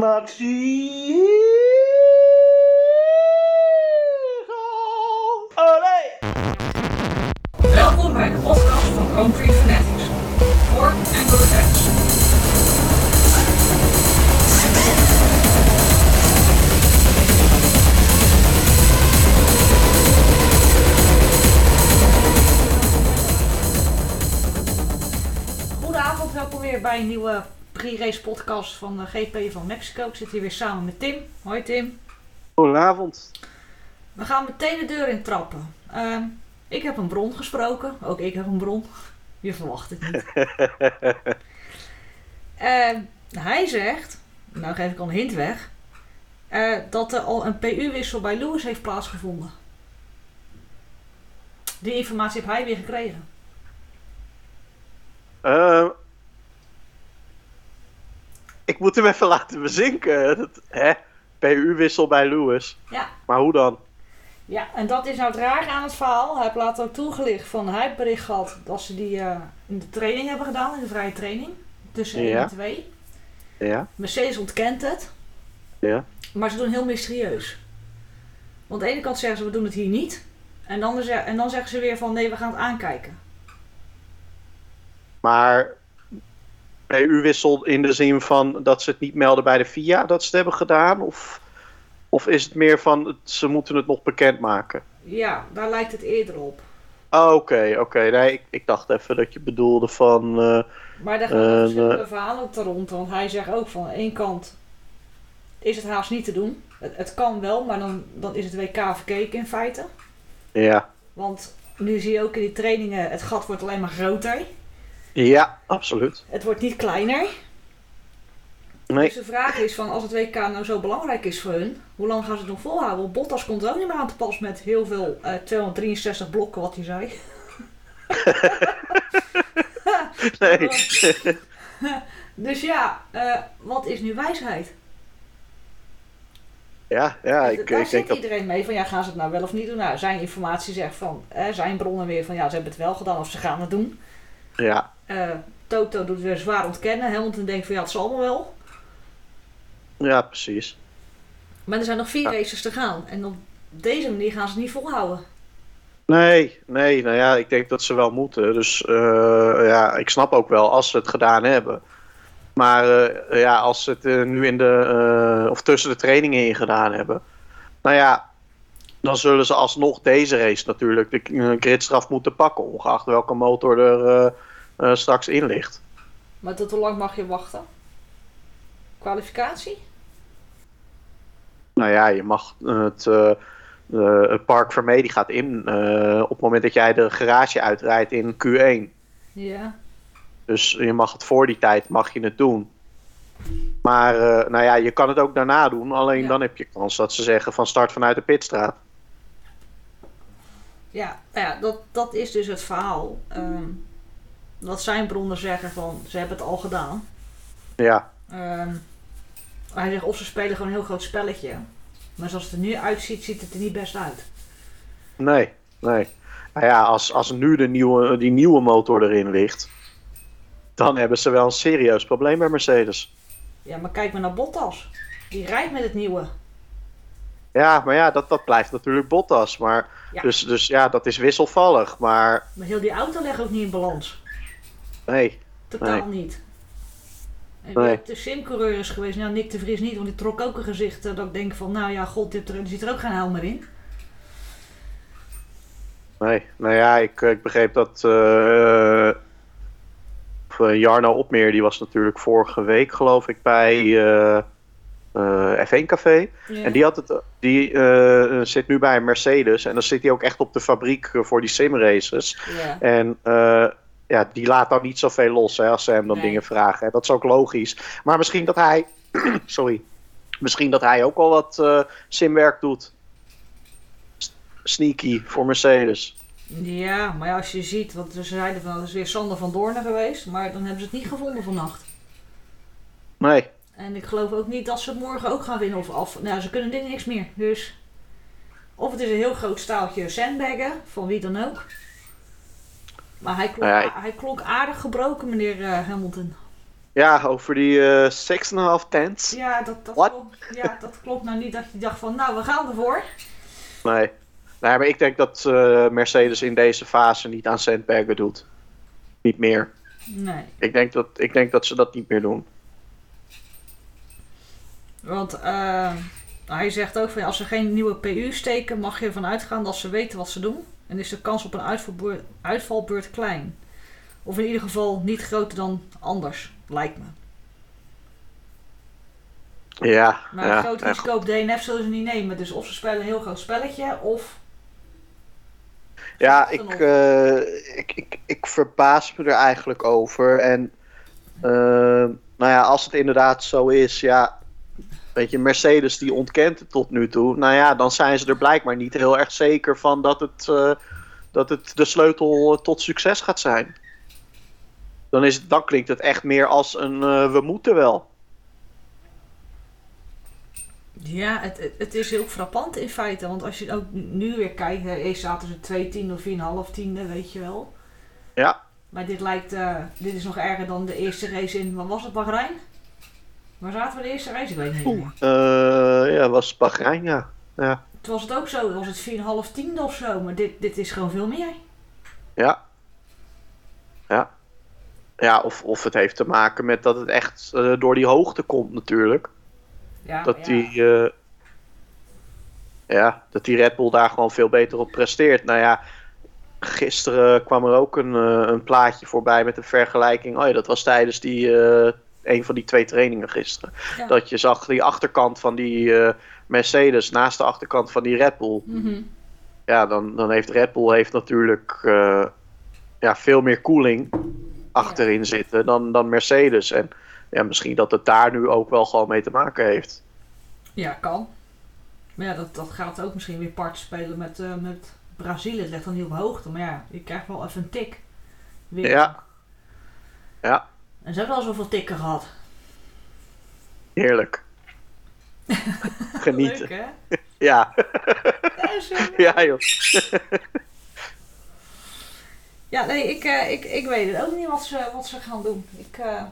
Maxi. Olé! Welkom bij de podcast van Country Fanatics. Voor en door. Goedenavond, welkom weer bij een nieuwe pre-race podcast van de GP van Mexico. Ik zit hier weer samen met Tim. Hoi Tim. Goedenavond. We gaan meteen de deur in trappen. Ehm, ik heb een bron gesproken. Ook ik heb een bron. Je verwacht het niet. Ehm, hij zegt, nou geef ik al een hint weg, eh, dat er al een PU-wissel bij Lewis heeft plaatsgevonden. Die informatie heb hij weer gekregen. Ik moet hem even laten bezinken. Dat, hè? PU-wissel bij Lewis. Ja, Maar hoe dan? Ja, en dat is nou het raar aan het verhaal. Hij heeft later ook toegelicht van hij heeft bericht gehad dat ze die eh, in de training hebben gedaan, in de vrije training. Tussen 1 Ja. en 2. Ja? Mercedes ontkent het, Ja? maar ze doen heel mysterieus. Want aan de ene kant zeggen ze we doen het hier niet. En dan, en dan zeggen ze weer van nee, we gaan het aankijken. Maar PU-wissel in de zin van dat ze het niet melden bij de FIA dat ze het hebben gedaan? Of, of is het meer van het- ze moeten het nog bekendmaken? Ja, daar lijkt het eerder op. Oh, Oké, oké. Nee, ik, ik dacht even dat je bedoelde van... eh, Maar daar gaan Eh, verschillende de- verhalen te rond. Want hij zegt ook van aan één kant is het haast niet te doen. Het, het kan wel, maar dan, dan is het WK verkeken in feite. ja. Want nu zie je ook in die trainingen, het gat wordt alleen maar groter. Ja, absoluut. Het wordt niet kleiner. Nee, Dus de vraag is van, als het WK nou zo belangrijk is voor hun, hoe lang gaan ze het nog volhouden? Want Bottas komt er ook niet meer aan te pas met heel veel eh 263 blokken, wat hij zei. nee. Dus ja, eh, wat is nu wijsheid? ja, ja, ik, Daar ik zit denk dat... iedereen mee van, ja, gaan ze het nou wel of niet doen? Nou, zijn informatie zegt van, eh, zijn bronnen weer van, ja, ze hebben het wel gedaan of ze gaan het doen. Ja, Eh, Toto doet weer zwaar ontkennen. Hamilton denkt van, ja, het zal allemaal wel. ja, precies. Maar er zijn nog vier Ja. races te gaan. En op deze manier gaan ze het niet volhouden. Nee, nee, nou ja, ik denk dat ze wel moeten. Dus eh, ja, ik snap ook wel als ze het gedaan hebben. Maar eh, ja, als ze het nu in de, of tussen de trainingen in gedaan hebben. Nou ja, dan zullen ze alsnog deze race natuurlijk de gridstraf moeten pakken. Ongeacht welke motor er eh, straks in ligt. Maar tot hoe lang mag je wachten? Kwalificatie? Nou ja, je mag het, eh, het park Vermee die gaat in op het moment dat jij de garage uitrijdt in Q1. Ja. Dus je mag het voor die tijd mag je het doen. Maar nou ja, je kan het ook daarna doen. Alleen Ja. dan heb je kans dat ze zeggen van start vanuit de pitstraat. Ja, nou ja dat, dat is dus het verhaal. Ehm wat zijn bronnen zeggen van, ze hebben het al gedaan. Ja, Ehm, hij zegt of ze spelen gewoon een heel groot spelletje. Maar zoals het er nu uitziet, ziet het er niet best uit. nee, nee. Nou ja, als, als nu de nieuwe, die nieuwe motor erin ligt, dan hebben ze wel een serieus probleem bij Mercedes. Ja, maar kijk maar naar Bottas. Die rijdt met het nieuwe. Ja, maar ja, dat, dat blijft natuurlijk Bottas. Maar, Ja. dus, dus ja, dat is wisselvallig. Maar Maar heel die auto legt ook niet in balans. Nee, Totaal Nee. niet. En Nee. de simcoureur is geweest, nou Nick de Vries niet, want die trok ook een gezicht eh, dat ik denk van, nou ja, god, dit, er zit er ook geen helm meer in. Nee, nou ja, ik, ik begreep dat eh, eh, Jarno Opmeer, die was natuurlijk vorige week geloof ik bij eh, eh, F1 Café. Ja. En die, had het, die eh, zit nu bij een Mercedes en dan zit hij ook echt op de fabriek eh, voor die simraces. Ja. En eh, ja, die laat dan niet zoveel los hè, als ze hem dan Nee. dingen vragen. hè. Dat is ook logisch. Maar misschien dat hij, sorry, misschien dat hij ook al wat eh, simwerk doet. S- Sneaky voor Mercedes. ja, maar ja, als je ziet, want ze zeiden van, dat is weer Sander van Doornen geweest, maar dan hebben ze het niet gevonden vannacht. Nee, En ik geloof ook niet dat ze morgen ook gaan winnen of af. Nou, ze kunnen dit niks meer. Dus of het is een heel groot staaltje sandbaggen, van wie dan ook. Maar hij klonk, Nou ja, hij klonk aardig gebroken, meneer eh, Hamilton. Ja, over die eh 6,5 tens. Ja, dat, dat, klopt, ja, dat klopt nou niet dat je dacht van, nou, we gaan ervoor. Nee. nee, maar ik denk dat eh, Mercedes in deze fase niet aan Sandbergen doet. Niet meer. Nee, Ik denk dat, ik denk dat ze dat niet meer doen. want eh, hij zegt ook van, als ze geen nieuwe PU steken, mag je ervan uitgaan dat ze weten wat ze doen. En is de kans op een uitvalbeurt, uitvalbeurt klein. Of in ieder geval niet groter dan anders, lijkt me. Ja, Maar ja, een groot ja, risico op DNF zullen ze niet nemen. Dus of ze spelen een heel groot spelletje, of... Ja, ik, eh, ik, ik, ik verbaas me er eigenlijk over. En eh, nou ja, als het inderdaad zo is, ja. Weet je, Mercedes die ontkent het tot nu toe. Nou ja, dan zijn ze er blijkbaar niet heel erg zeker van dat het, eh, dat het de sleutel eh, tot succes gaat zijn. Dan, is het, dan klinkt het echt meer als een eh, we moeten wel. Ja, het, het, is heel frappant in feite. Want als je ook nu weer kijkt, hè, eerst zaten ze 2 tiende of 4,5 tiende, weet je wel. Ja, Maar dit lijkt, dit is nog erger dan de eerste race in, wat was het, Bahrein? Waar zaten we de eerste race? Ik weet het niet ja was Bahrein, ja. ja. Toen was het ook zo, was het 4,5 tiende of zo. Maar dit, dit is gewoon veel meer. Ja. Ja. Ja, of, of het heeft te maken met dat het echt eh, door die hoogte komt natuurlijk. Ja, dat ja. die, eh, ja, dat die Red Bull daar gewoon veel beter op presteert. Nou ja, gisteren kwam er ook een, eh, een plaatje voorbij met een vergelijking. Oh ja, dat was tijdens die, een van die twee trainingen gisteren. Ja. Dat je zag die achterkant van die eh, Mercedes naast de achterkant van die Red Bull. Mhm. Ja, dan, dan heeft Red Bull heeft natuurlijk eh, ja, veel meer koeling achterin zitten dan, dan Mercedes. En ja, misschien dat het daar nu ook wel gewoon mee te maken heeft. Ja, kan. Maar ja, dat, dat gaat ook misschien weer part spelen met, eh, met Brazilië. Het ligt dan niet op hoogte, maar ja, je krijgt wel even een tik. Weer. Ja. Ja, En ze hebben al zoveel tikken gehad. heerlijk. Genieten. Leuk, hè? Ja. Ja, joh. Ja, nee, ik, eh, ik, ik weet het ook niet wat ze, wat ze gaan doen. Ik, eh,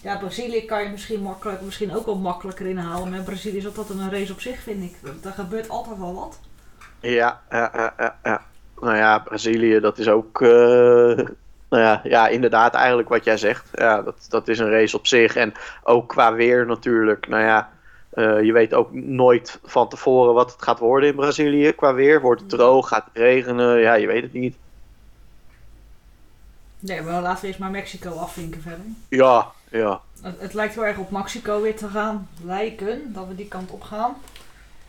Ja, Brazilië kan je misschien makkelijk, misschien ook wel makkelijker inhalen. Maar Brazilië is altijd een race op zich, vind ik. Er gebeurt altijd wel wat. Ja, ja, ja, ja, ja. Nou ja, Brazilië, dat is ook. Nou ja, ja, inderdaad, eigenlijk wat jij zegt. Ja, dat, dat is een race op zich. En ook qua weer natuurlijk. Nou ja, eh, je weet ook nooit van tevoren wat het gaat worden in Brazilië qua weer. Wordt het droog, gaat het regenen? Ja, je weet het niet. Nee, maar laten we eerst maar Mexico afvinken verder. Ja, ja. Het, het lijkt heel erg op Mexico weer te gaan lijken, dat we die kant op gaan.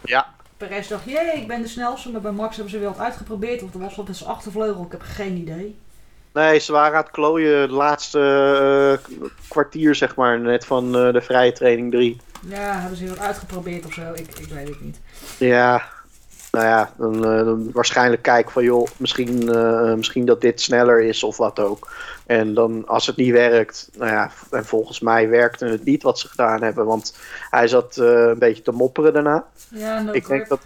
Ja, Perez dacht, jee, ik ben de snelste. Maar bij Max hebben ze weer wat uitgeprobeerd. Of er was wat met zijn achtervleugel, ik heb geen idee. Nee, ze waren aan het klooien de laatste eh, kwartier, zeg maar, net van eh, de vrije training 3. Ja, hebben ze wat uitgeprobeerd of zo, ik, ik weet het niet. Ja, nou ja, dan, eh, dan waarschijnlijk kijken van joh, misschien, misschien dat dit sneller is of wat ook. En dan als het niet werkt, nou ja, en volgens mij werkte het niet wat ze gedaan hebben, want hij zat een beetje te mopperen daarna. Ja, no Ik denk dat,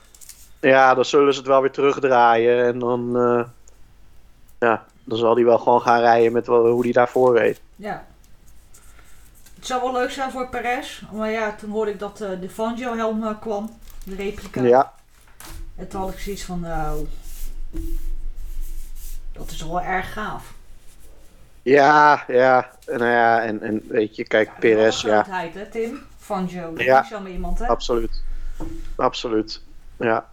ja, dan zullen ze het wel weer terugdraaien en dan, ja, dan zal hij wel gewoon gaan rijden met wel- hoe hij daarvoor reed. Ja. Het zou wel leuk zijn voor Perez. Maar ja, toen hoorde ik dat eh, de Fangio helm eh, kwam. De replica. Ja, En toen had ik zoiets van, nou... Dat is toch wel erg gaaf. ja, ja, nou ja, en, en weet je, kijk, Ja, dat is Perez, ja. hè, Tim? Fangio. Dat is Ja. niet zomaar iemand, hè? Absoluut. Absoluut. Ja.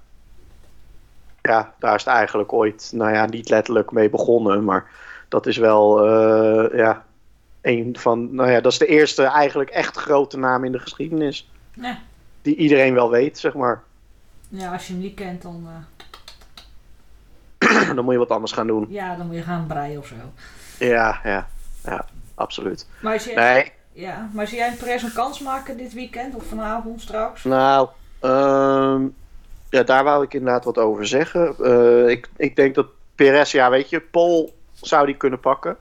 Ja, daar is het eigenlijk ooit, nou ja, niet letterlijk mee begonnen, maar dat is wel, eh, ja, een van, nou ja, dat is de eerste eigenlijk echt grote naam in de geschiedenis. Ja. Die iedereen wel weet, zeg maar. ja, als je hem niet kent, dan, eh, Dan moet je wat anders gaan doen. ja, dan moet je gaan breien of zo. Ja, ja, ja, absoluut. Maar zie, Nee, ja, maar zie jij Perez een kans maken dit weekend of vanavond straks? nou, ehm, ja, daar wou ik inderdaad wat over zeggen. Eh, ik, ik denk dat Perez, ja, weet je, Pol zou die kunnen pakken.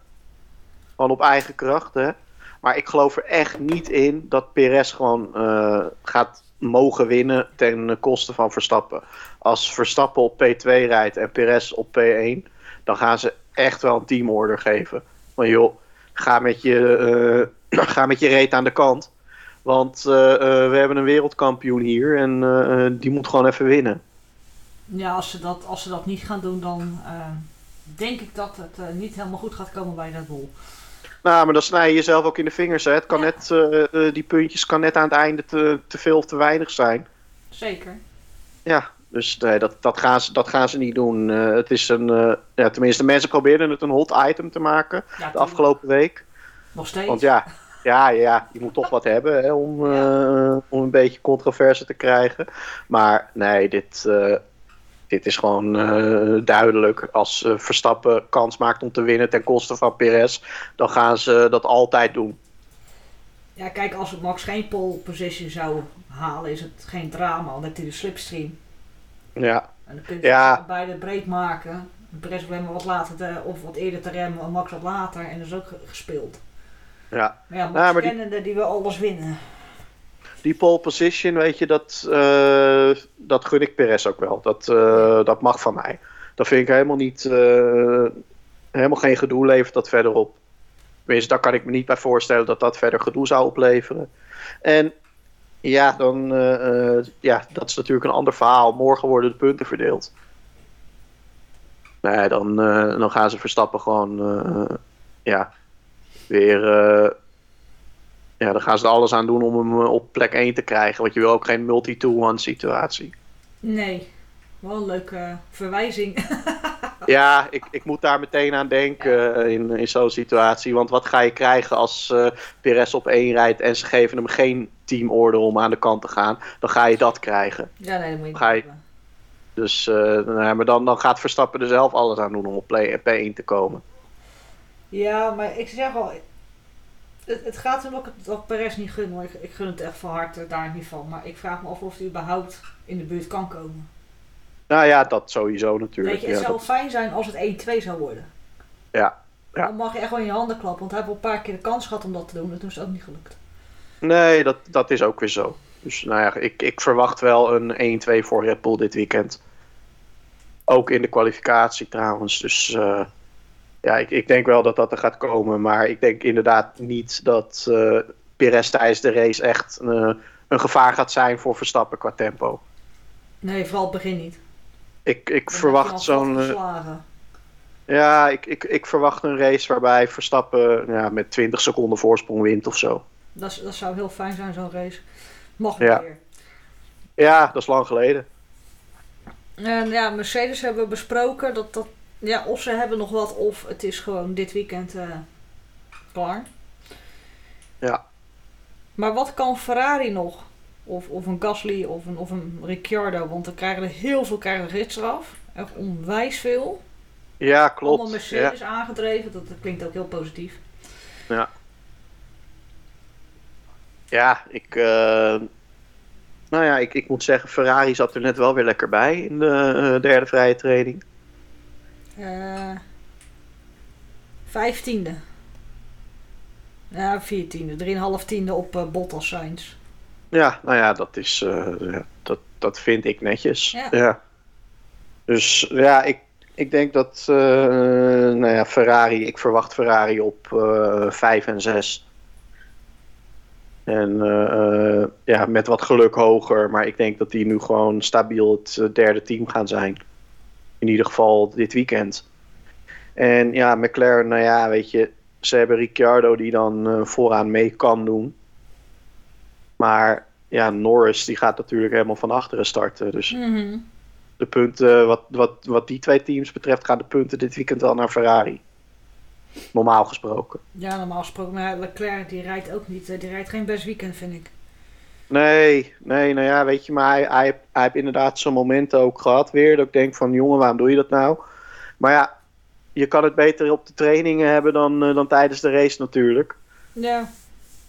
Gewoon op eigen kracht, hè. Maar ik geloof er echt niet in dat Perez gewoon eh, gaat mogen winnen ten koste van Verstappen. Als Verstappen op P2 rijdt en Perez op P1, dan gaan ze echt wel een teamorder geven. Maar joh, ga met je, eh, ga met je reet aan de kant. Want eh, eh, we hebben een wereldkampioen hier en eh, die moet gewoon even winnen. Ja, als ze dat, als ze dat niet gaan doen, dan denk ik dat het niet helemaal goed gaat komen bij Red Bull. Nou, maar dan snij je jezelf ook in de vingers. Hè. Het kan Ja. net, die puntjes kan net aan het einde te, te veel of te weinig zijn. Zeker. Ja, dus nee, dat, dat, gaan ze, dat gaan ze niet doen. Eh, het is een, ja, tenminste, mensen probeerden het een hot item te maken Ja, de afgelopen week. Nog steeds. Want ja, ja, ja je moet toch wat hebben hè, om, eh, om een beetje controverse te krijgen. Maar nee, dit, eh, dit is gewoon eh, duidelijk. Als Verstappen kans maakt om te winnen ten koste van Perez, dan gaan ze dat altijd doen. Ja, kijk, als het Max geen pole position zou halen, is het geen drama. Dan heeft hij de slipstream. Ja, En dan kun je Ja. beide breed maken. Perez alleen maar wat later te- of wat eerder te remmen, en Max wat later. En dat is ook ge- gespeeld. Ja. Maar ja, Nou, maar die- wil alles winnen. Die pole position, weet je, dat, eh, dat gun ik Perez ook wel. Dat, eh, dat mag van mij. Dat vind ik helemaal niet, eh, helemaal geen gedoe levert dat verderop. Tenminste, daar kan ik me niet bij voorstellen dat dat verder gedoe zou opleveren. En ja, dan, ja, dat is natuurlijk een ander verhaal. Morgen worden de punten verdeeld. Nee, dan, dan gaan ze Verstappen gewoon, ja, weer... eh, ja, dan gaan ze er alles aan doen om hem eh, op plek 1 te krijgen. Want je wil ook geen multi-to-one situatie. Nee, wel een leuke verwijzing. Ja, ik, ik moet daar meteen aan denken eh, in, in zo'n situatie. Want wat ga je krijgen als eh Perez op 1 rijdt en ze geven hem geen teamorder om aan de kant te gaan? Dan ga je dat krijgen. ja, nee, dat moet je Ga je-. Dus nou ja, maar dan, dan gaat Verstappen er zelf alles aan doen om op play, P1 te komen. Ja, maar ik zeg al, het, het gaat ik het dat Perez niet gun hoor. Ik, ik gun het echt van harte daar niet van. Maar ik vraag me af of hij überhaupt in de buurt kan komen. Nou ja, dat sowieso natuurlijk. Weet je, het ja, zou dat- fijn zijn als het 1-2 zou worden. Ja, ja. Dan mag je echt wel in je handen klappen. Want hij heeft wel een paar keer de kans gehad om dat te doen. En toen is het ook niet gelukt. Nee, dat, dat is ook weer zo. Dus nou ja, ik, ik verwacht wel een 1-2 voor Red Bull dit weekend. Ook in de kwalificatie trouwens. Dus eh, ja, ik, ik denk wel dat dat er gaat komen. Maar ik denk inderdaad niet dat eh Perez tijdens de race echt eh, een gevaar gaat zijn voor Verstappen qua tempo. Nee, vooral het begin niet. Ik, ik Dan verwacht zo'n. eh, ja, ik, ik, ik verwacht een race waarbij Verstappen ja, met 20 seconden voorsprong wint of zo. Dat, dat zou heel fijn zijn, zo'n race. Mag Ja. weer. Ja, dat is lang geleden. En ja, Mercedes hebben we besproken dat dat. Ja, of ze hebben nog wat, of het is gewoon dit weekend eh, klaar. Ja. Maar wat kan Ferrari nog? Of, of een Gasly of een, of een Ricciardo? Want dan krijgen er heel veel krijgen rits eraf. Echt onwijs veel. Ja, klopt. Allemaal Mercedes aangedreven. Dat, dat klinkt ook heel positief. Ja, ik, eh, nou ja, ik, ik moet zeggen, Ferrari zat er net wel weer lekker bij in de eh, derde vrije training. Eh, vijftiende. Ja, viertiende. Drieënhalf tiende op eh, Bottas Sainz. Ja, nou ja, dat is, eh, ja, dat, dat vind ik netjes. Ja. Ja. Dus ja, ik, ik denk dat, nou ja, Ferrari, ik verwacht Ferrari op eh 5 en 6. En ja, met wat geluk hoger, maar ik denk dat die nu gewoon stabiel het derde team gaan zijn. In ieder geval dit weekend. En ja, McLaren, nou ja, weet je, ze hebben Ricciardo die dan eh, vooraan mee kan doen. Maar ja, Norris die gaat natuurlijk helemaal van achteren starten. Dus Mhm. de punten, wat, wat, wat die twee teams betreft, gaan de punten dit weekend wel naar Ferrari. Normaal gesproken. Ja, normaal gesproken. Maar Leclerc die rijdt ook niet. eh, Die rijdt geen best weekend, vind ik. Nee, nee, nou ja, weet je, maar hij, hij, hij heeft inderdaad zo'n momenten ook gehad weer. Dat ik denk van, jongen, waarom doe je dat nou? Maar ja, je kan het beter op de trainingen hebben dan, eh, dan tijdens de race natuurlijk. Ja.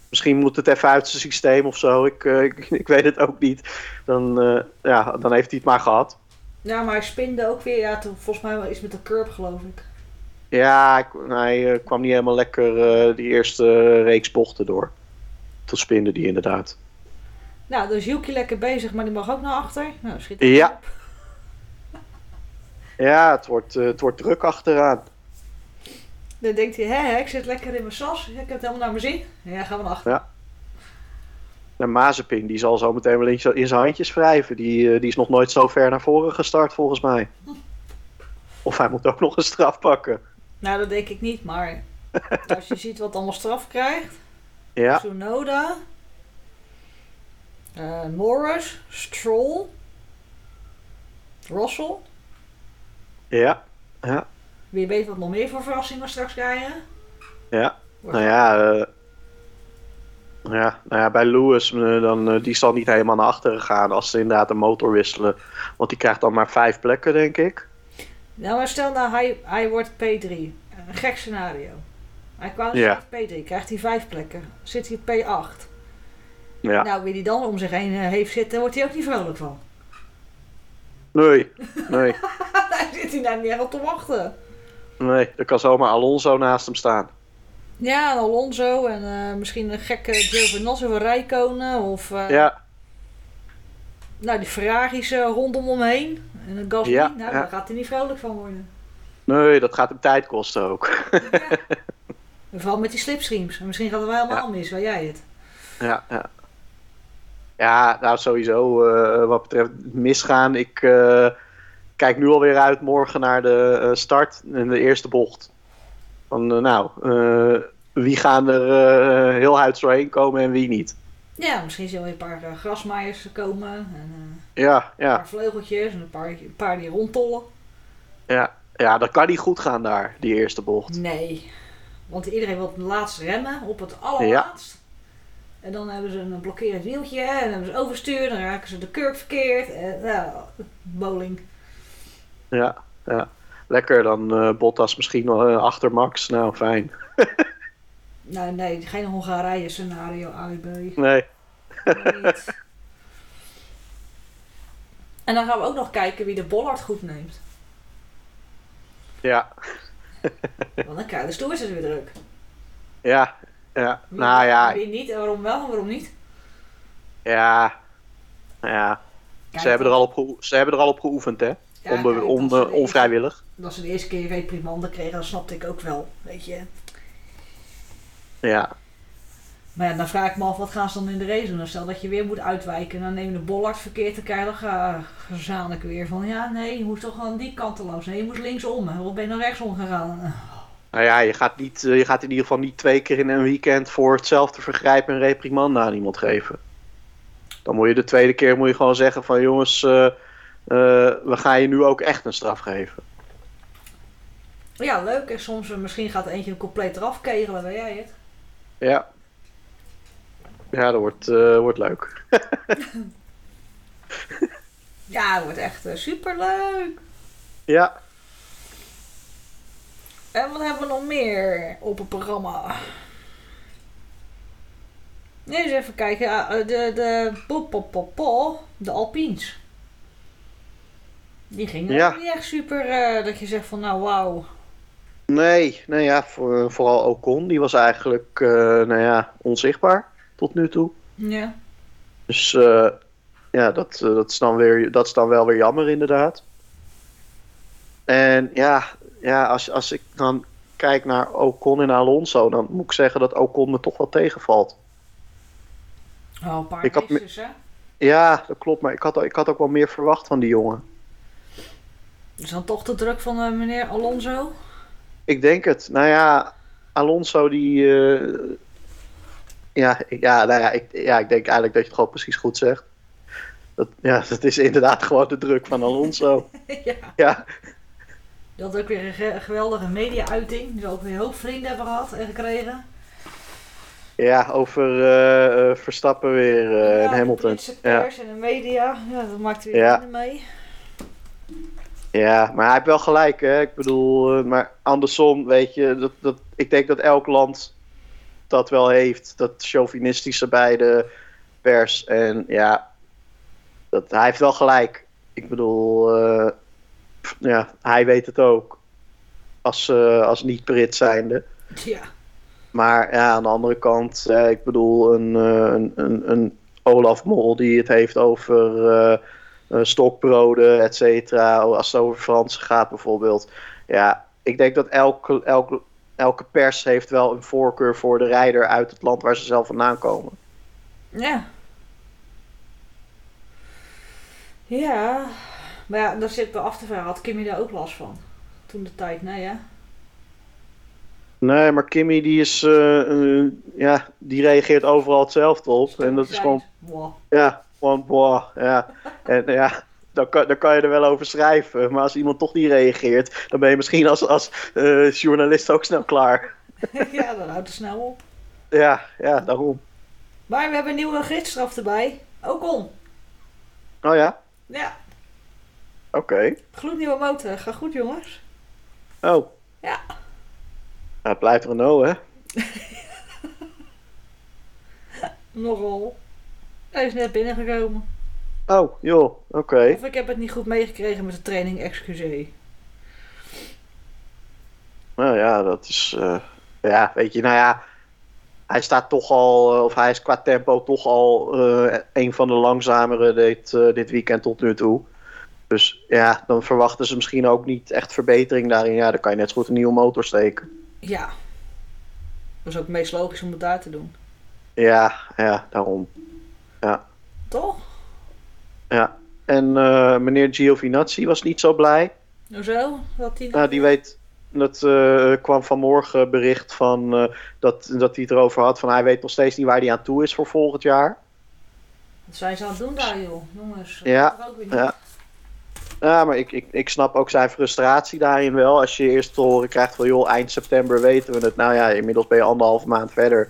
Misschien moet het even uit zijn systeem of zo. Ik, eh, ik, ik weet het ook niet. Dan, eh, ja, dan heeft hij het maar gehad. Ja, maar hij spinde ook weer. Ja, toen, volgens mij wel iets met de curb, geloof ik. Ja, ik- hij kwam niet helemaal lekker die eerste reeks bochten door. Toen spinde die inderdaad. Nou, dus Yuki lekker bezig, maar die mag ook naar achter. Nou, schiet Ja. op. Ja, het wordt, eh, het wordt druk achteraan. Dan denkt hij, hè, ik zit lekker in mijn sas. Ik heb het helemaal naar mijn zin. Ja, gaan we naar achter. Ja. De Mazepin, die zal zo meteen wel in zijn handjes wrijven. Die, eh, die is nog nooit zo ver naar voren gestart, volgens mij. Of hij moet ook nog een straf pakken. Nou, dat denk ik niet, maar als je ziet wat allemaal straf krijgt. Ja, Tsunoda. Eh, Norris. Stroll. Russell. ja, ja, Wie weet wat nog meer voor verrassingen straks krijgen. ja. Wordt- Nou ja, eh, ja, nou ja bij Lewis, eh, dan, die zal niet helemaal naar achteren gaan als ze inderdaad de motor wisselen. Want die krijgt dan maar vijf plekken, denk ik. Nou, maar stel nou, hij, hij wordt P3. Een gek scenario. Hij kwam dus Ja. P3, krijgt hij vijf plekken. Zit hij op P8. Ja, Nou, wie die dan om zich heen eh, heeft zitten, wordt hij ook niet vrolijk van. nee, nee, Daar zit hij daar niet echt op te wachten. nee. Er kan zomaar Alonso naast hem staan. Ja, Alonso en eh, misschien een gekke Giovinazzi of Rijkonen of eh, Ja, nou, die Ferraris eh, rondom hem heen. En een Gasly, Ja, nou, ja. daar gaat hij niet vrolijk van worden. nee, dat gaat hem tijd kosten ook. Ja. Vooral met die slipstreams. En misschien gaat het wel helemaal mis, waar jij het. Ja, ja. Ja, nou sowieso eh, wat betreft misgaan. Ik eh, kijk nu alweer uit morgen naar de eh, start en de eerste bocht. Van nou, wie gaan er heel huids doorheen komen en wie niet. Ja, misschien we een paar grasmaaiers komen. En eh, Ja, een ja, paar vleugeltjes en een paar, een paar die rondtollen. ja. Ja, dat kan niet goed gaan daar, die eerste bocht. Nee. Want iedereen wil het laatst remmen, op het allerlaatst. En dan hebben ze een blokkerend wieltje en dan hebben ze overstuur, dan raken ze de curb verkeerd. En, nou, bowling. Ja, ja. Lekker, dan eh, Bottas misschien wel eh, achter Max. Nou, fijn. Nou, nee, geen Hongarije scenario, AIB. Nee, Niet. En dan gaan we ook nog kijken wie de Bollard goed neemt. ja, Want dan krijg je de stoers weer druk. ja, ja. Nou ja, Wie niet en waarom wel en waarom niet? ja. Ja, Kijk, Ze hebben, er al op ze hebben er al op geoefend, hè? ja, Onbe- kijk, on- eh, onvrijwillig. eerste- Als ze de eerste keer reprimande kregen, dan snapte ik ook wel, weet je. Ja, Maar ja, dan vraag ik me af, wat gaan ze dan in de race doen? Stel dat je weer moet uitwijken, dan neem je de bollard verkeerd, dan krijg je dan weer van, ja, nee, je moest toch aan die kant langs. Nee, je moest linksom. hè. Wat ben je dan rechtsom gegaan? Nou ja, je gaat, niet, eh, je gaat in ieder geval niet twee keer in een weekend voor hetzelfde vergrijp een reprimande aan iemand geven. Dan moet je de tweede keer moet je gewoon zeggen van jongens, eh, eh, we gaan je nu ook echt een straf geven. Ja, leuk. En soms, misschien gaat eentje compleet eraf kegelen, weet jij het? Ja. Ja, dat wordt, wordt leuk. Ja, het wordt echt super leuk. Ja, En wat hebben we nog meer op het programma? Nee, eens even kijken. Ja, eh, de, de, de Alpines. Die gingen Ja. niet echt super, eh, dat je zegt van nou wauw. nee, nee ja, voor, vooral Ocon, die was eigenlijk, eh, nou ja, onzichtbaar tot nu toe. Ja. Dus ja, dat, dat, is dan weer, dat is dan wel weer jammer inderdaad. En ja, ja als, als ik dan kijk naar Ocon en Alonso, dan moet ik zeggen dat Ocon me toch wel tegenvalt. Oh, een paar Ik had hè. Ja, dat klopt, maar ik had, ik had ook wel meer verwacht van die jongen. Is dan toch de druk van eh, meneer Alonso? Ik denk het. Nou ja, Alonso die... eh, ja, ik- ja, nou ja, ik, ja, ik denk eigenlijk dat je het gewoon precies goed zegt. Dat, ja, dat is inderdaad gewoon de druk van Alonso. ja. ja, Die had ook weer een, ge- een geweldige media-uiting. Die zal ook weer een hoop vrienden hebben gehad en gekregen. Ja, over eh, eh, Verstappen weer eh, Ja, en de Hamilton. Ja, pers en de media. Ja, dat maakt weer Ja. mee. ja, maar hij heeft wel gelijk, hè. Ik bedoel, maar andersom, weet je, dat, dat, ik denk dat elk land dat wel heeft. Dat chauvinistische bij de pers. En ja, dat, hij heeft wel gelijk. Ik bedoel, ja, hij weet het ook. Als, eh, als niet-Brit zijnde. Ja. Maar ja, aan de andere kant, eh, ik bedoel, een, eh, een, een, een Olaf Mol die het heeft over eh, stokbroden, et cetera. Als het over Fransen gaat bijvoorbeeld. Ja, ik denk dat elk, elk elke pers heeft wel een voorkeur voor de rijder uit het land waar ze zelf vandaan komen. Ja. Ja. Maar ja, daar zit me af te vragen. Had Kimmy daar ook last van? Toen de tijd, nee hè? Nee, maar Kimmy die is, eh, eh, ja, die reageert overal hetzelfde op. En dat is gewoon, Wow. ja, gewoon, boah, ja. En ja, dan kan, dan kan je er wel over schrijven. Maar als iemand toch niet reageert, dan ben je misschien als, als eh, journalist ook snel klaar. ja, dan houdt het snel op. Ja, ja, daarom. Maar we hebben een nieuwe gidsstraf erbij. Ook on. Oh ja, Ja, oké. gloednieuwe motor. Ga goed jongens. Oh. Ja. Nou, het blijft Renault, hè? Nogal. Hij is net binnengekomen. Oh, joh, oké. Of ik heb het niet goed meegekregen met de training, excuseer. Nou ja, dat is. eh, ja, weet je, nou ja. Hij staat toch al, eh, of hij is qua tempo toch al eh, een van de langzamere dit, dit weekend tot nu toe. Dus ja, dan verwachten ze misschien ook niet echt verbetering daarin. Ja, dan kan je net zo goed een nieuwe motor steken. Ja. Dat is ook het meest logisch om het daar te doen. Ja, ja, daarom. Toch? Ja. En eh, meneer Giovinazzi was niet zo blij. Hoezo? Wat die... Nou, die weet. Dat eh, kwam vanmorgen bericht van eh, dat, dat hij het erover had. Van hij weet nog steeds niet waar hij aan toe is voor volgend jaar. Wat zijn ze aan het doen daar, joh? Jongens. Ja, dat ook weer niet. ja. Ja, maar ik, ik, ik snap ook zijn frustratie daarin wel. Als je eerst te horen krijgt van joh, eind september weten we het. Nou ja, inmiddels ben je anderhalve maand verder.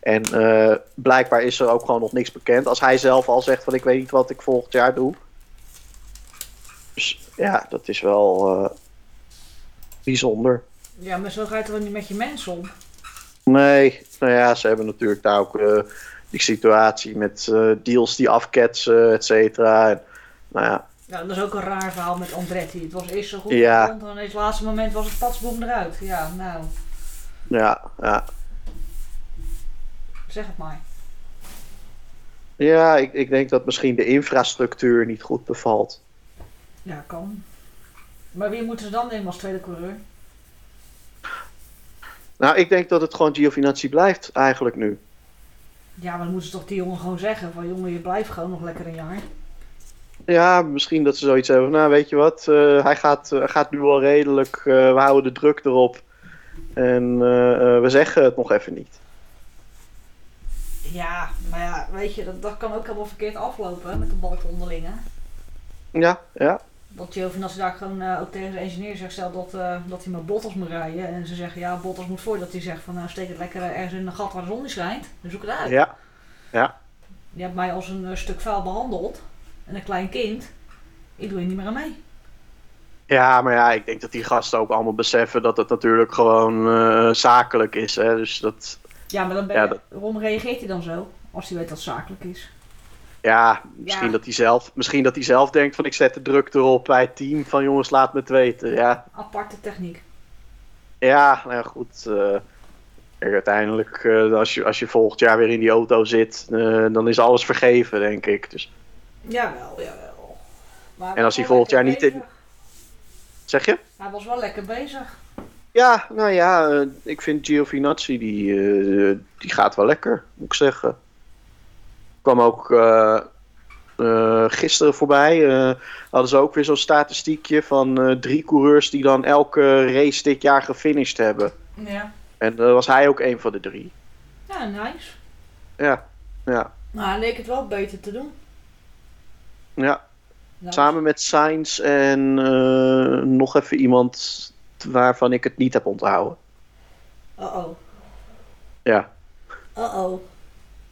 En eh, blijkbaar is er ook gewoon nog niks bekend. Als hij zelf al zegt van ik weet niet wat ik volgend jaar doe. Dus ja, dat is wel eh, bijzonder. Ja, maar zo gaat het wel niet met je mensen om. Nee, nou ja, ze hebben natuurlijk daar ook eh, die situatie met deals die afketsen, et cetera. En, nou ja, Ja, dat is ook een raar verhaal met Andretti. Het was eerst zo goed Ja. en ineens het laatste moment was het patsboom eruit. Ja, nou, ja, ja. zeg het maar. Ja, ik, ik denk dat misschien de infrastructuur niet goed bevalt. Ja, kan. Maar wie moeten ze dan nemen als tweede coureur? Nou, ik denk dat het gewoon Giovinazzi blijft eigenlijk nu. Ja, maar dan moeten ze toch die jongen gewoon zeggen van jongen, je blijft gewoon nog lekker een jaar. Ja, misschien dat ze zoiets hebben. van, Nou, weet je wat, eh, hij gaat, eh, gaat nu al redelijk. eh, we houden de druk erop. En we zeggen het nog even niet. Ja, maar ja, weet je, dat, dat kan ook helemaal verkeerd aflopen met de balken onderlingen. Ja, ja. Dat Giovinazzi daar gewoon ook tegen de engineer zegt, stel dat, dat hij met Bottas moet rijden. En ze zeggen, ja, Bottas moet voor. Dat hij zegt van, nou steek het lekker ergens in een gat waar de zon niet schijnt. Dan zoek het uit. Ja, Je hebt mij als een stuk vuil behandeld. En een klein kind. Ik doe je niet meer aan mee. ja, maar ja, ik denk dat die gasten ook allemaal beseffen dat het natuurlijk gewoon eh, zakelijk is. Hè? Dus dat, Ja, maar dan ben Ja, je, dat- waarom reageert hij dan zo? Als hij weet dat het zakelijk is. ja, misschien, Ja. Dat hij zelf, misschien dat hij zelf denkt van ik zet de druk erop bij het team van jongens laat me het weten. Ja, Aparte techniek. ja nou ja, goed. eh, uiteindelijk eh, als, je, als je volgend jaar weer in die auto zit, dan is alles vergeven denk ik. Dus, Jawel, jawel. Maar En als hij volgend jaar niet in- zeg je? Hij was wel lekker bezig. Ja, nou ja, eh, ik vind Giovinazzi, die, eh, die gaat wel lekker, moet ik zeggen. Kwam ook eh, gisteren voorbij. hadden ze ook weer zo'n statistiekje van drie coureurs die dan elke race dit jaar gefinished hebben. Ja. En daar was hij ook een van de drie. Ja, nice. Ja, ja, Nou, hij leek het wel beter te doen. Ja. Nou, Samen met Sainz en eh, nog even iemand waarvan ik het niet heb onthouden. Uh-oh. Ja. Uh-oh.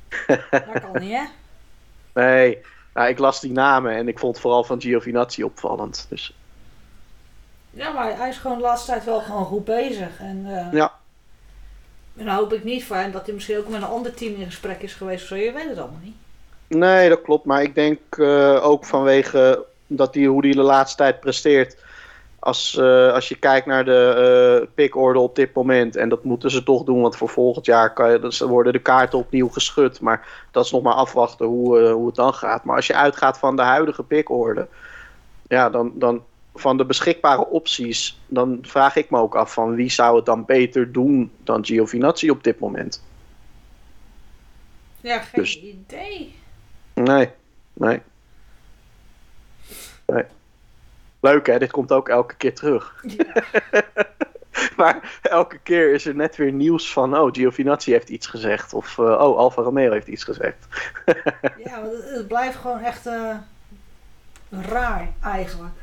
dat kan niet, hè? Nee, nou, ik las die namen en ik vond vooral van Giovinazzi opvallend. Dus Ja, maar hij is gewoon de laatste tijd wel gewoon goed bezig. En, eh, Ja. En dan hoop ik niet voor hem dat hij misschien ook met een ander team in gesprek is geweest of zo. Je weet het allemaal niet. Nee, dat klopt. Maar ik denk eh, ook vanwege dat die, hoe hij de laatste tijd presteert. Als, eh, als je kijkt naar de eh pickorde op dit moment. En dat moeten ze toch doen. Want voor volgend jaar kan je, dus worden de kaarten opnieuw geschud. Maar dat is nog maar afwachten hoe, hoe het dan gaat. Maar als je uitgaat van de huidige pickorde. Ja, dan, dan van de beschikbare opties, dan vraag ik me ook af van wie zou het dan beter doen dan Giovinazzi op dit moment. Ja, geen Dus- idee. Nee, nee. nee. Leuk hè, dit komt ook elke keer terug. Ja. Maar elke keer is er net weer nieuws van, oh, Giovinazzi heeft iets gezegd. Of, eh, oh, Alfa Romeo heeft iets gezegd. Ja, het, het blijft gewoon echt eh, raar eigenlijk.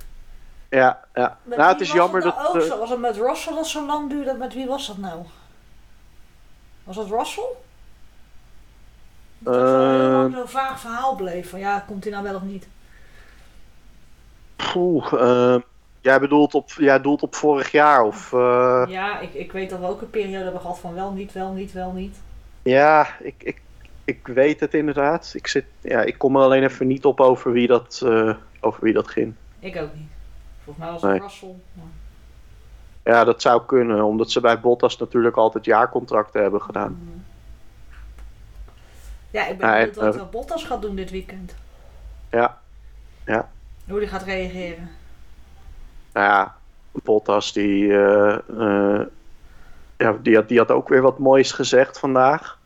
Ja, ja. Met Nou, het is was jammer nou dat... ook eh, zo? Was het met Russell dat zo lang duurde? Met wie was dat nou? Was dat Russell? Dat het heel lang Eh, zo'n vaag verhaal bleef. Van ja, komt hij nou wel of niet? Poeh, eh, jij bedoelt op, jij doelt op vorig jaar of... eh, Ja, ik, ik weet dat we ook een periode hebben gehad van wel niet, wel niet, wel niet. Ja, ik, ik, ik weet het inderdaad. Ik, zit, ja, ik kom er alleen even niet op over wie dat, over wie dat ging. Ik ook niet. Volgens mij was het Nee. Russell. maar- Ja, dat zou kunnen, omdat ze bij Bottas natuurlijk altijd jaarcontracten hebben gedaan. Ja, ik ben benieuwd en, wat uh, Bottas gaat doen dit weekend. Ja, ja. Hoe die gaat reageren. Nou ja, Bottas die, eh, eh, ja, die, had, die had ook weer wat moois gezegd vandaag.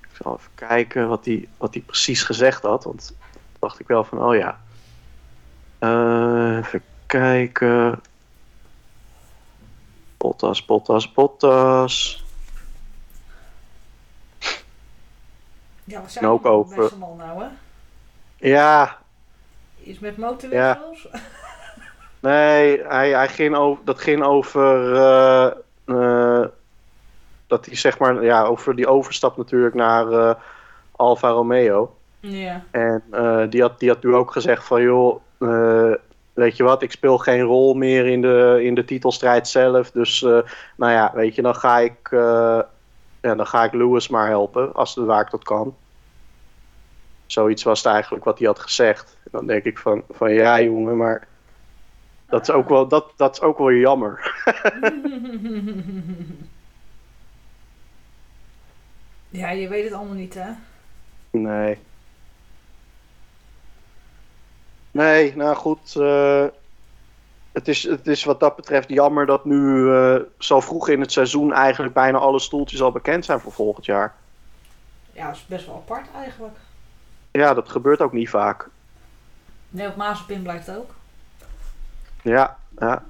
Ik zal even kijken wat hij wat hij precies gezegd had, want dacht ik wel van, oh ja. Eh, even kijken. Bottas, Bottas, Bottas. Ja, wat zijn En ook over- nou, hè? Ja, Iets met motorwissels? Nee, hij, hij ging over, dat ging over. eh, eh, dat hij zeg maar. Ja, over die overstap natuurlijk naar eh, Alfa Romeo. Ja. En die, had, die had nu ook gezegd: van joh. weet je wat, ik speel geen rol meer in de, in de titelstrijd zelf. Dus nou ja, weet je, dan ga ik. ja, dan ga ik Lewis maar helpen. Als het waar ik dat kan. Zoiets was het eigenlijk wat hij had gezegd. En dan denk ik van, van ja, jongen, maar. Dat is ook wel, dat, dat is ook wel jammer. ja, je weet het allemaal niet, hè? Nee. Nee, nou goed. eh, het, is, het is wat dat betreft jammer dat nu eh, zo vroeg in het seizoen eigenlijk bijna alle stoeltjes al bekend zijn voor volgend jaar. Ja, dat is best wel apart eigenlijk. Ja, dat gebeurt ook niet vaak. Nee, op Mazepin blijft ook. Ja, ja.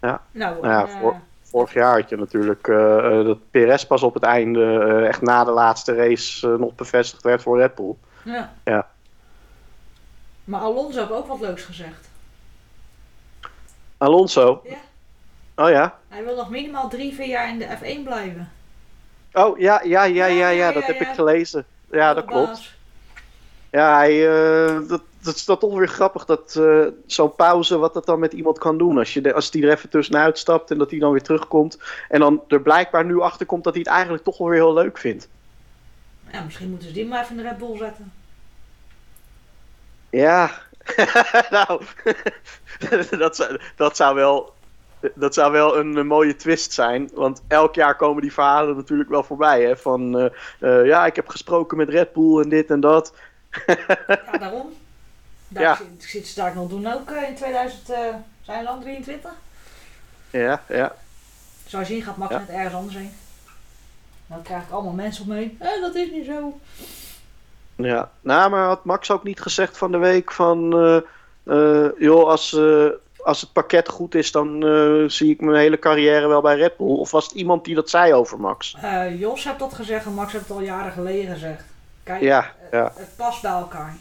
Nou, Nou ja, eh, voor- vorig jaar had je natuurlijk eh, eh, dat Perez pas op het einde, echt na de laatste race, nog bevestigd werd voor Red Bull. ja. Ja. Maar Alonso heeft ook wat leuks gezegd. Alonso. Ja. Oh ja. Hij wil nog minimaal drie, vier jaar in de F1 blijven. Oh ja, ja, ja, ja, Ja, dat heb ik gelezen. Ja, dat De klopt. Ja, hij, eh, dat, dat is dan toch weer grappig dat eh, zo'n pauze, wat dat dan met iemand kan doen. Als, je de, als die er even tussenuit stapt en dat hij dan weer terugkomt. En dan er blijkbaar nu achter komt dat hij het eigenlijk toch wel weer heel leuk vindt. Ja, misschien moeten ze die maar even in de Red Bull zetten. Ja, nou, dat, zou, dat, zou wel, dat zou wel een, mooie twist zijn. Want elk jaar komen die verhalen natuurlijk wel voorbij. Hè? Van eh, eh, ja, ik heb gesproken met Red Bull en dit en dat. Ja, daarom. Daar Ja. zit, zit ze daar nog doen ook eh, in 2000, eh, zijn we dan 23? Ja, ja. Zoals je zien gaat Max Ja. net ergens anders heen. Dan krijg ik allemaal mensen op me heen. Eh, dat is niet zo. Ja, nou, maar had Max ook niet gezegd van de week van... joh, als, als het pakket goed is, dan eh, zie ik mijn hele carrière wel bij Red Bull. Of was het iemand die dat zei over Max? Eh, Jos heeft dat gezegd en Max heeft het al jaren geleden gezegd. Kijk, Ja, eh, ja. het past bij elkaar.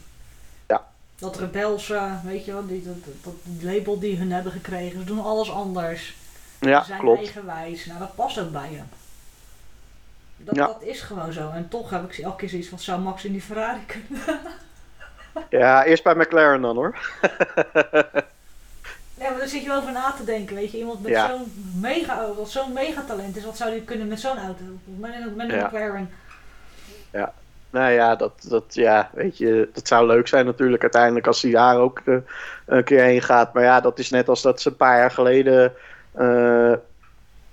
Ja. Dat rebelse, weet je wel, die, dat, label die hun hebben gekregen. Ze doen alles anders. Ja, Ze zijn klopt. eigenwijs. Nou, dat past ook bij hem. Dat, Ja. dat is gewoon zo. En toch heb ik elke keer zoiets van, zou Max in die Ferrari kunnen? Ja, eerst bij McLaren dan hoor. Nee, maar daar zit je wel over na te denken, weet je. Iemand met Ja. zo'n mega, wat zo'n megatalent is, wat zou die kunnen met zo'n auto? Met een, met een Ja. McLaren. Nou ja, dat, dat, ja, weet je, dat zou leuk zijn natuurlijk uiteindelijk als hij daar ook eh, een keer heen gaat. Maar ja, dat is net als dat ze een paar jaar geleden eh,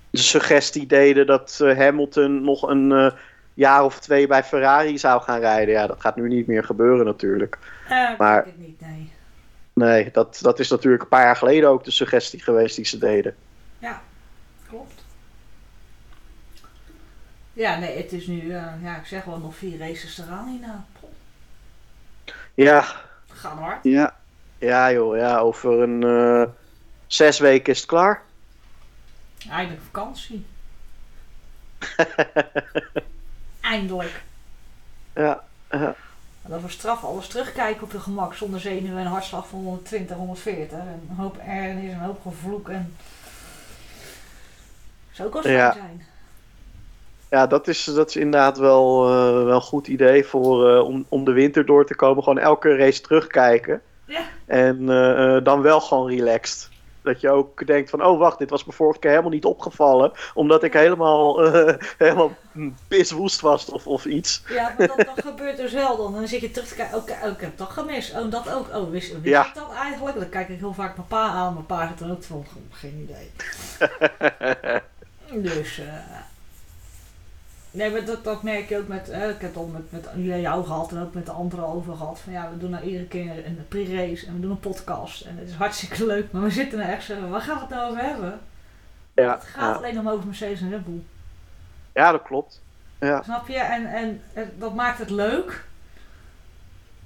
de suggestie deden dat eh, Hamilton nog een jaar of twee bij Ferrari zou gaan rijden. Ja, dat gaat nu niet meer gebeuren natuurlijk. Ik Maar- denk het niet, nee. Nee, dat, dat is natuurlijk een paar jaar geleden ook de suggestie geweest die ze deden. Ja, klopt. Ja, nee, het is nu, eh, ja, ik zeg wel nog vier races eraan hierna. Ja, Gaan hard. ja. Ja joh, ja, over een eh, zes weken is het klaar. Eindelijk vakantie. Eindelijk. Ja, ja. Dat we straf alles terugkijken op je gemak zonder zenuwen en hartslag van 120, 140. En een hoop ergernis, een hoop gevloek en... Zo kan het Ja. zijn. ja dat, is, dat is inderdaad wel, eh, wel een goed idee voor, eh, om, om de winter door te komen. Gewoon elke race terugkijken. Ja. En eh, dan wel gewoon relaxed. Dat je ook denkt van, oh wacht, dit was me vorige keer helemaal niet opgevallen. Omdat ik helemaal, eh helemaal piswoest was of, of iets. Ja, maar dat, dat gebeurt dus wel dan. Zit je terug te kijken, oké, oh, ik heb dat gemist. Oh, dat ook. Oh, wist, wist Ja. ik dat eigenlijk? Dan kijk ik heel vaak mijn pa aan. Mijn pa zit er ook van, "Goh, geen idee. dus, eh nee, maar dat, dat merk je ook met, eh, ik heb het al met, met jou gehad en ook met de anderen over gehad. Van ja, we doen nou iedere keer een pre-race en we doen een podcast. En het is hartstikke leuk, maar we zitten er echt zo, waar gaan we het nou over hebben? Ja, Het gaat ja. alleen om over Mercedes en Red Bull. ja dat klopt. Ja. Snap je? En, en en dat maakt het leuk.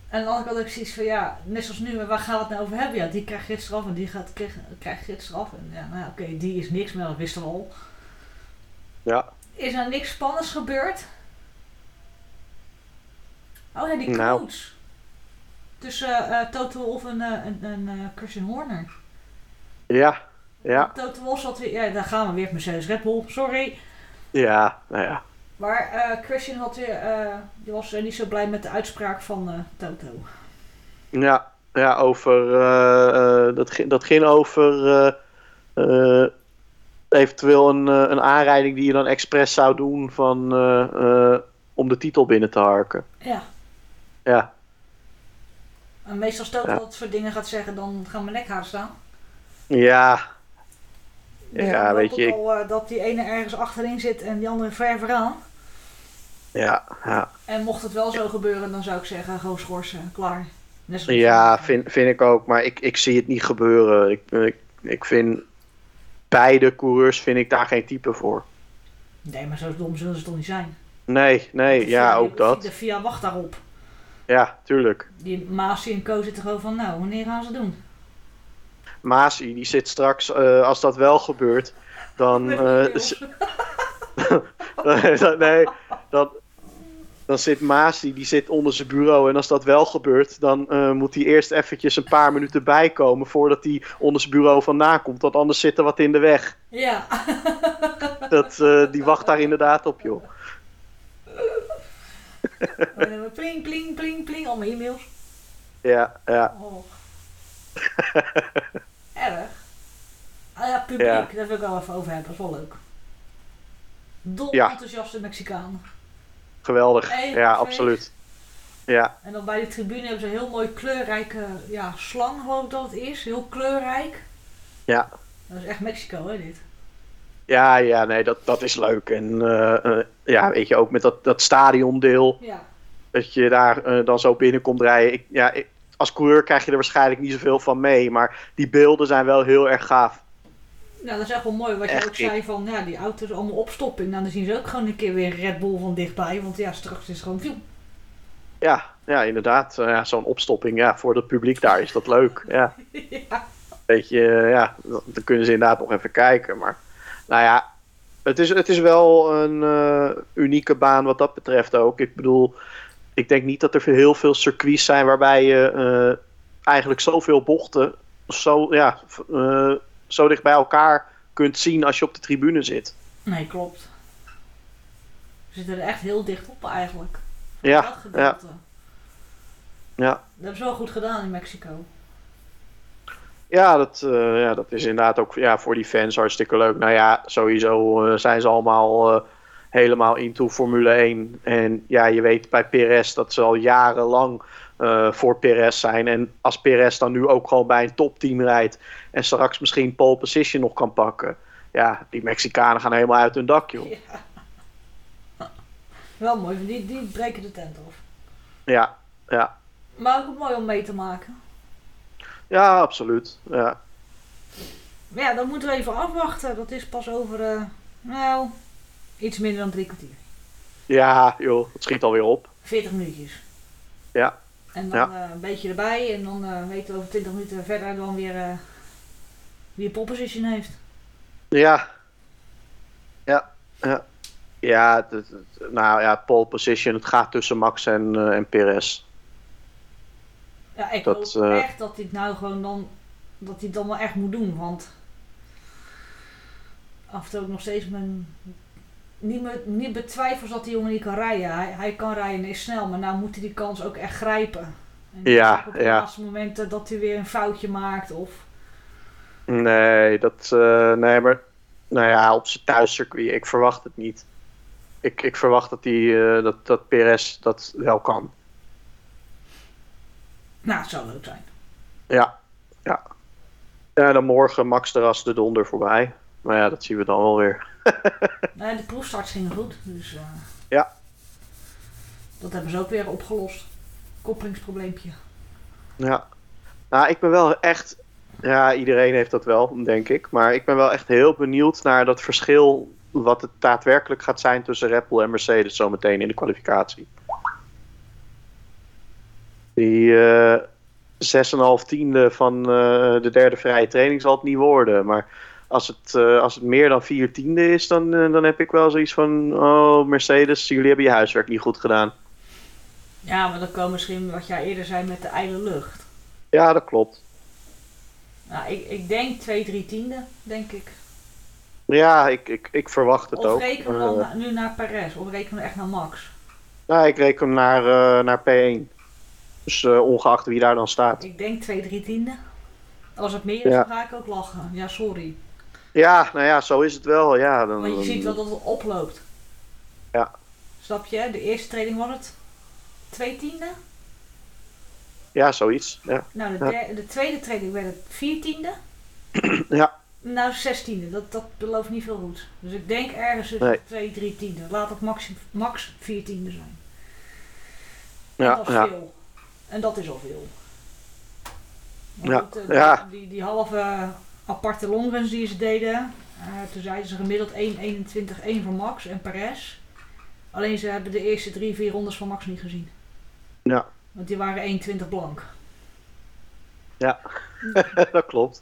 En de andere kant ook zoiets van, ja, net zoals nu, waar gaan we het nou over hebben? Ja, die krijgt gids eraf en die gaat, krijgt, krijgt gids eraf. En ja, nou ja, oké, die is niks meer, dat wisten we al. Ja. Is er niks spannends gebeurd? Oh ja, die Nou. coach. Tussen eh Toto Wolff en, eh, Christian Horner. Ja, ja, Toto Wolff zat weer, ja, daar gaan we weer, Mercedes Red Bull, sorry. ja, nou ja. Maar Christian had weer, die was niet zo blij met de uitspraak van Toto. Ja, ja over, dat, ging, dat ging over eventueel een, eh, een aanrijding die je dan expres zou doen van, eh, eh, om de titel binnen te harken. Ja. Ja, En meestal Toto Ja. dat soort dingen gaat zeggen, dan gaan mijn nekharen staan. ja, Ja, weet je, al dat die ene ergens achterin zit en die andere ver vooraan. ja, ja. En mocht het wel zo gebeuren, dan zou ik zeggen, gewoon schorsen, klaar. Ja vind, vind ik ook. Maar ik, ik zie het niet gebeuren. Ik, ik, ik vind beide coureurs vind ik daar geen type voor. Nee, maar zo dom zullen ze toch niet zijn? Nee, nee, ja, ook dat. De VIA wacht daarop. Ja, tuurlijk. Die Masi en Co zitten gewoon van, nou, wanneer gaan ze doen? Masi, die zit straks, eh, als dat wel gebeurt, dan... eh, nee, dan, dan zit Masi, die zit onder zijn bureau. En als dat wel gebeurt, dan eh, moet hij eerst eventjes een paar minuten bijkomen voordat hij onder zijn bureau vandaan komt. Want anders zit er wat in de weg. ja. Dat, eh, die wacht daar inderdaad op, joh. We pling, pling, pling, pling, al mijn e-mails. Ja, ja, Oh. Erg. Ah ja, publiek, Ja. daar wil ik wel even over hebben, dat is wel leuk. Dol Ja. enthousiaste Mexicanen. Geweldig. Ja, absoluut. Ja, En dan bij de tribune hebben ze een heel mooi kleurrijke ja, slang, geloof ik dat het is. Heel kleurrijk. ja. Dat is echt Mexico, hè, dit. Ja, ja, nee, dat, dat is leuk. En eh, eh, ja, weet je, ook met dat, dat stadiondeel, Ja. dat je daar eh, dan zo binnenkomt rijden. Ik, ja, ik- als coureur krijg je er waarschijnlijk niet zoveel van mee, maar die beelden zijn wel heel erg gaaf. Nou, dat is echt wel mooi wat je Echt ook zei van, ja, die auto's allemaal opstopping. Nou, dan zien ze ook gewoon een keer weer Red Bull van dichtbij. Want ja, straks is het gewoon viel. Ja, ja inderdaad. Eh, ja, Zo'n opstopping, ja, voor het publiek daar is dat leuk. Ja, ja. weet je, eh, ja, dan kunnen ze inderdaad nog even kijken. Maar nou ja, het is, het is wel een eh, unieke baan wat dat betreft ook. Ik bedoel, ik denk niet dat er heel veel circuits zijn waarbij je eigenlijk zoveel bochten zo, ja, zo dicht bij elkaar kunt zien als je op de tribune zit. Nee, klopt. We zitten er echt heel dicht op eigenlijk. Ja, dat ja, gedeelte. ja. Dat hebben ze wel goed gedaan in Mexico. Ja, dat, eh, ja, dat is inderdaad ook ja, voor die fans hartstikke leuk. Nou ja, sowieso eh, zijn ze allemaal eh, helemaal into Formule 1. En ja, je weet bij Perez dat ze al jarenlang eh, voor Perez zijn. En als Perez dan nu ook gewoon bij een topteam rijdt en straks misschien pole position nog kan pakken. Ja, die Mexicanen gaan helemaal uit hun dak, joh. Ja. Wel mooi, die, die breken de tent af. Ja, ja. Maar ook mooi om mee te maken. Ja, absoluut. Ja. Maar ja, dan moeten we even afwachten. Dat is pas over, eh, nou, iets minder dan drie kwartier. ja, joh, het schiet alweer op. 40 minuutjes. Ja. En dan Ja. eh, een beetje erbij. En dan eh, weten we over 20 minuten verder dan weer eh, wie popposition heeft. Ja. Ja, ja. Ja, nou ja, pole position, het gaat tussen Max en, eh, en Perez. Ja, ik Dat, hoop echt dat hij het nou gewoon dan, dat hij het dan wel echt moet doen. Want af en toe ook nog steeds mijn, niet, me, niet betwijfels dat die jongen niet kan rijden. Hij, hij kan rijden en is snel, maar nou moet hij die kans ook echt grijpen. En Ja, op de ja. laatste momenten dat hij weer een foutje maakt of... Nee, dat, eh, nee, maar nou ja, op zijn thuiscircuit, ik verwacht het niet. Ik, ik verwacht dat, die, eh, dat, dat Perez dat wel kan. Nou, het zou leuk zijn. Ja, ja. Ja, dan morgen Max de Ras de donder voorbij. Maar ja, dat zien we dan wel weer. Nee, de proefstarts gingen goed, dus... eh, Ja. Dat hebben ze ook weer opgelost. Koppelingsprobleempje. Ja. Nou, ik ben wel echt. Ja, iedereen heeft dat wel, denk ik. Maar ik ben wel echt heel benieuwd naar dat verschil. Wat het daadwerkelijk gaat zijn tussen Red Bull en Mercedes zometeen in de kwalificatie. Die eh 6,5 tiende van eh, de derde vrije training zal het niet worden. Maar als het, eh, als het meer dan 4 tiende is, dan, eh, dan heb ik wel zoiets van: Oh, Mercedes, jullie hebben je huiswerk niet goed gedaan. Ja, maar dan komen misschien wat jij eerder zei met de ijle lucht. Ja, dat klopt. Nou, ik, ik denk 2, 3 tiende, denk ik. Ja, ik, ik, ik verwacht het Of ook. rekenen we dan Eh, nu naar Perez, of rekenen we echt naar Max? Nou, ik reken naar, eh, naar P1. Dus ongeacht wie daar dan staat. Ik denk 2, 3 tiende. Als het meer is, Ja. dan ga ik ook lachen. Ja, sorry. Ja, nou ja, zo is het wel. Ja, dan, Want je ziet wel dat het oploopt. Ja. Snap je? De eerste training was het 2 tiende. Ja, zoiets. Ja. Nou, de, Ja. de tweede training werd het 4 tiende. Ja. Nou, 16e. Dat, dat belooft niet veel goed. Dus ik denk ergens tussen Nee. 2, 3 tiende. Laat het max, max 4 tiende zijn. En Ja, dat is ja. veel. En dat is al veel. Ja, eh, ja. Die, die halve aparte longruns die ze deden. eh, toen zeiden ze gemiddeld 1.21.1 voor Max en Perez. Alleen ze hebben de eerste drie, vier rondes van Max niet gezien. Ja. Want die waren 1.20 blank. dat klopt.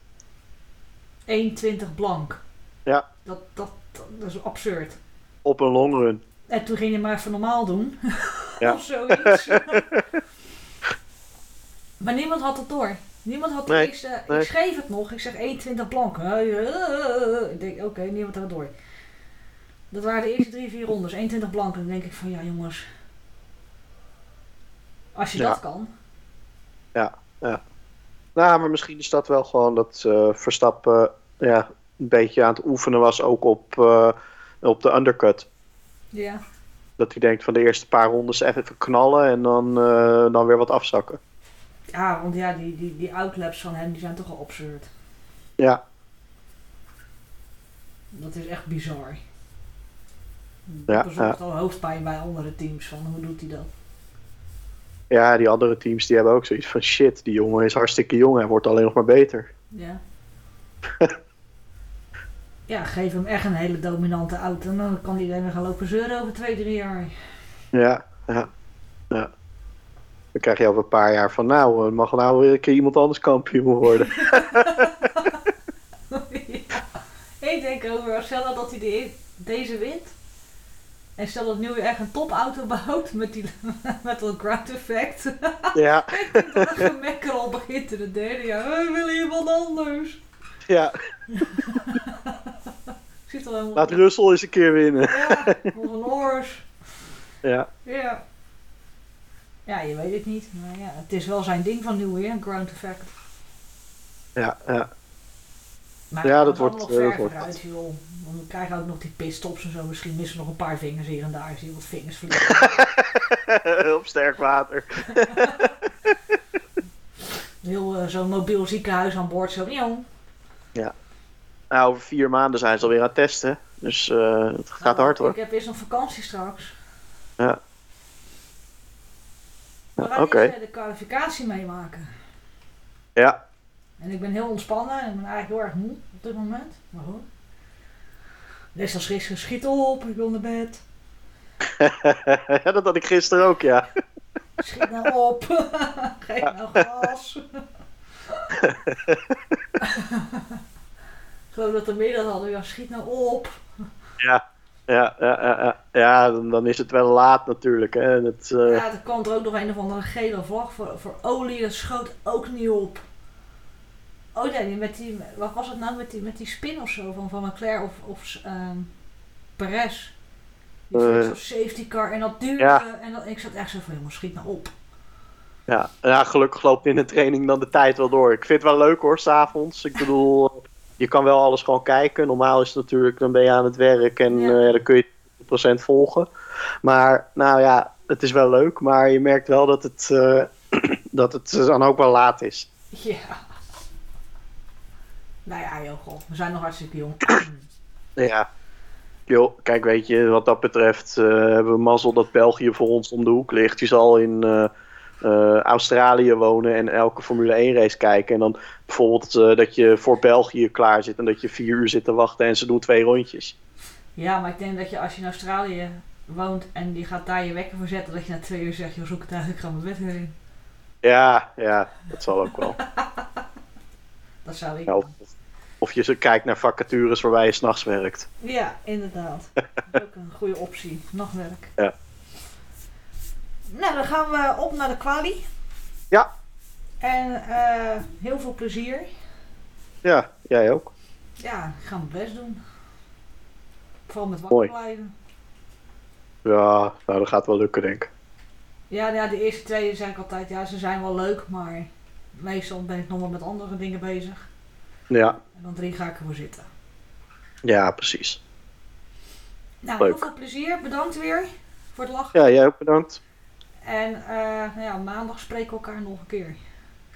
1.20 blank. Ja. Dat, dat, dat is absurd. Op een longrun. En toen ging je maar even normaal doen. Ja. of zoiets. maar niemand had het door. Niemand had Nee, ik, ze- nee. ik schreef het nog. Ik zeg 21 blank. Ik denk, oké, niemand had het door. Dat waren de eerste drie, vier rondes. 21 blank. En dan denk ik van, ja jongens. Als je Ja. dat kan. Nou, maar misschien is dat wel gewoon dat eh, Verstappen ja, een beetje aan het oefenen was ook op, eh, op de undercut. Ja. Dat hij denkt van de eerste paar rondes even knallen en dan, eh, dan weer wat afzakken. Ja, want ja, die, die, die outlaps van hem die zijn toch al absurd. Ja, Dat is echt bizar. Ja, Dat bezorgt al hoofdpijn bij andere teams. Van hoe doet hij dat? ja, die andere teams die hebben ook zoiets van shit, die jongen is hartstikke jong, hij wordt alleen nog maar beter. Ja. ja, geef hem echt een hele dominante auto. En dan kan iedereen weer gaan lopen zeuren over twee, drie jaar. Ja, ja, ja. Dan krijg je over een paar jaar van, nou, eh, mag nou weer een keer iemand anders kampioen worden. ja. Ik denk over, stel nou dat hij de- deze wint. En stel dat nu weer echt een topauto bouwt met, die, met dat ground effect. ja, dat gemekker al begint in het derde jaar. We willen iemand anders. ja, al helemaal. laat Russell eens een keer winnen. Ja, of een oors. Ja, Ja. Ja, je weet het niet. Maar ja, het is wel zijn ding van nu weer, een ground effect. ja, ja. Maar Ja, dat wordt- nog dat ver wordt vooruit, joh. Want we krijgen ook nog die pitstops en zo. Misschien missen nog een paar vingers hier en daar. Zie je wat vingers vliegen. op sterk water. Heel eh, zo'n mobiel ziekenhuis aan boord. Zo, jong. Nou, over vier maanden zijn ze alweer aan het testen. Dus eh, het gaat hard hoor. Ik heb eerst nog vakantie straks. Ja. Oké. eerst eh, de kwalificatie meemaken. Ja, En ik ben heel ontspannen en ik ben eigenlijk heel erg moe op dit moment. Maar goed. Net als gisteren, schiet op, ik wil naar bed. ja, dat had ik gisteren ook, ja. Schiet nou op. Geef nou gas. Ik geloof dat er meer dat hadden. Ja, schiet nou op. Ja, ja, ja, ja, dan, dan is het wel laat natuurlijk. Hè. En Het, eh, Ja, er kwam er ook nog een of andere gele vlag voor, voor olie. Dat schoot ook niet op. Oh nee, met die, wat was het nou met die, met die spin of zo van Van Leclerc of, of ehm Perez? Die Eh, uh, safety car en dat duurde. ja. En dat, ik zat echt zo van, jongens, schiet nou op. ja. ja, gelukkig loopt in de training dan de tijd wel door. Ik vind het wel leuk hoor, s'avonds. Ik bedoel, je kan wel alles gewoon kijken. Normaal is het natuurlijk, dan ben je aan het werk en Ja. eh, dan kun je 100% volgen. Maar nou ja, het is wel leuk. Maar je merkt wel dat het, eh, dat het dan ook wel laat is. Ja. Nou ja, joh, we zijn nog hartstikke jong. Ja. Joh, kijk, weet je, wat dat betreft eh, hebben we mazzel dat België voor ons om de hoek ligt. Je zal in eh, Australië wonen en elke Formule 1 race kijken. En dan bijvoorbeeld eh, dat je voor België klaar zit en dat je vier uur zit te wachten en ze doen twee rondjes. Ja, maar ik denk dat je als je in Australië woont en die gaat daar je wekker voor zetten, dat je na twee uur zegt, joh, zoek het eigenlijk, ik ga mijn bed weer in. Ja, ja, dat zal ook wel. Dat zou ik Ja, of, je zo kijkt naar vacatures waarbij je s'nachts werkt. Ja, inderdaad. Dat is ook een goede optie. Nachtwerk. Ja. Nou, dan gaan we op naar de kwalie. Ja. En eh, heel veel plezier. Ja, jij ook. Ja, ik ga mijn best doen. Vooral met wakker blijven. Ja, nou dat gaat wel lukken denk ik. Ja, ja, de eerste twee zeg ik altijd, ja, ze zijn wel leuk, maar meestal ben ik nog wel met andere dingen bezig. Ja, En dan drie ga ik ervoor zitten. ja precies. Nou, Leuk. heel veel plezier. Bedankt weer voor het lachen. Ja, jij ook bedankt. En eh, nou ja, maandag spreken we elkaar nog een keer.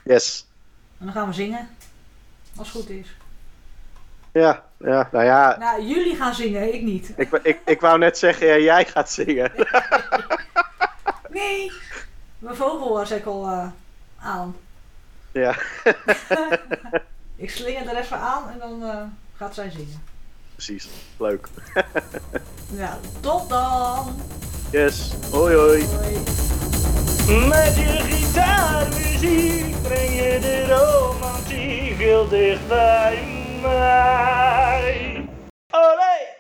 Yes. En dan gaan we zingen. Als het goed is. Ja, ja, nou ja, Nou, jullie gaan zingen, ik niet. ik, ik, ik wou net zeggen, ja, jij gaat zingen. Nee! Mijn vogel was ik al eh, aan. Ja, Ik slinger er even aan en dan eh, gaat zij zingen. precies. Leuk. Ja, tot dan! Yes. Hoi hoi. Met je gitaarmuziek breng je de romantiek heel dicht bij mij. Olé!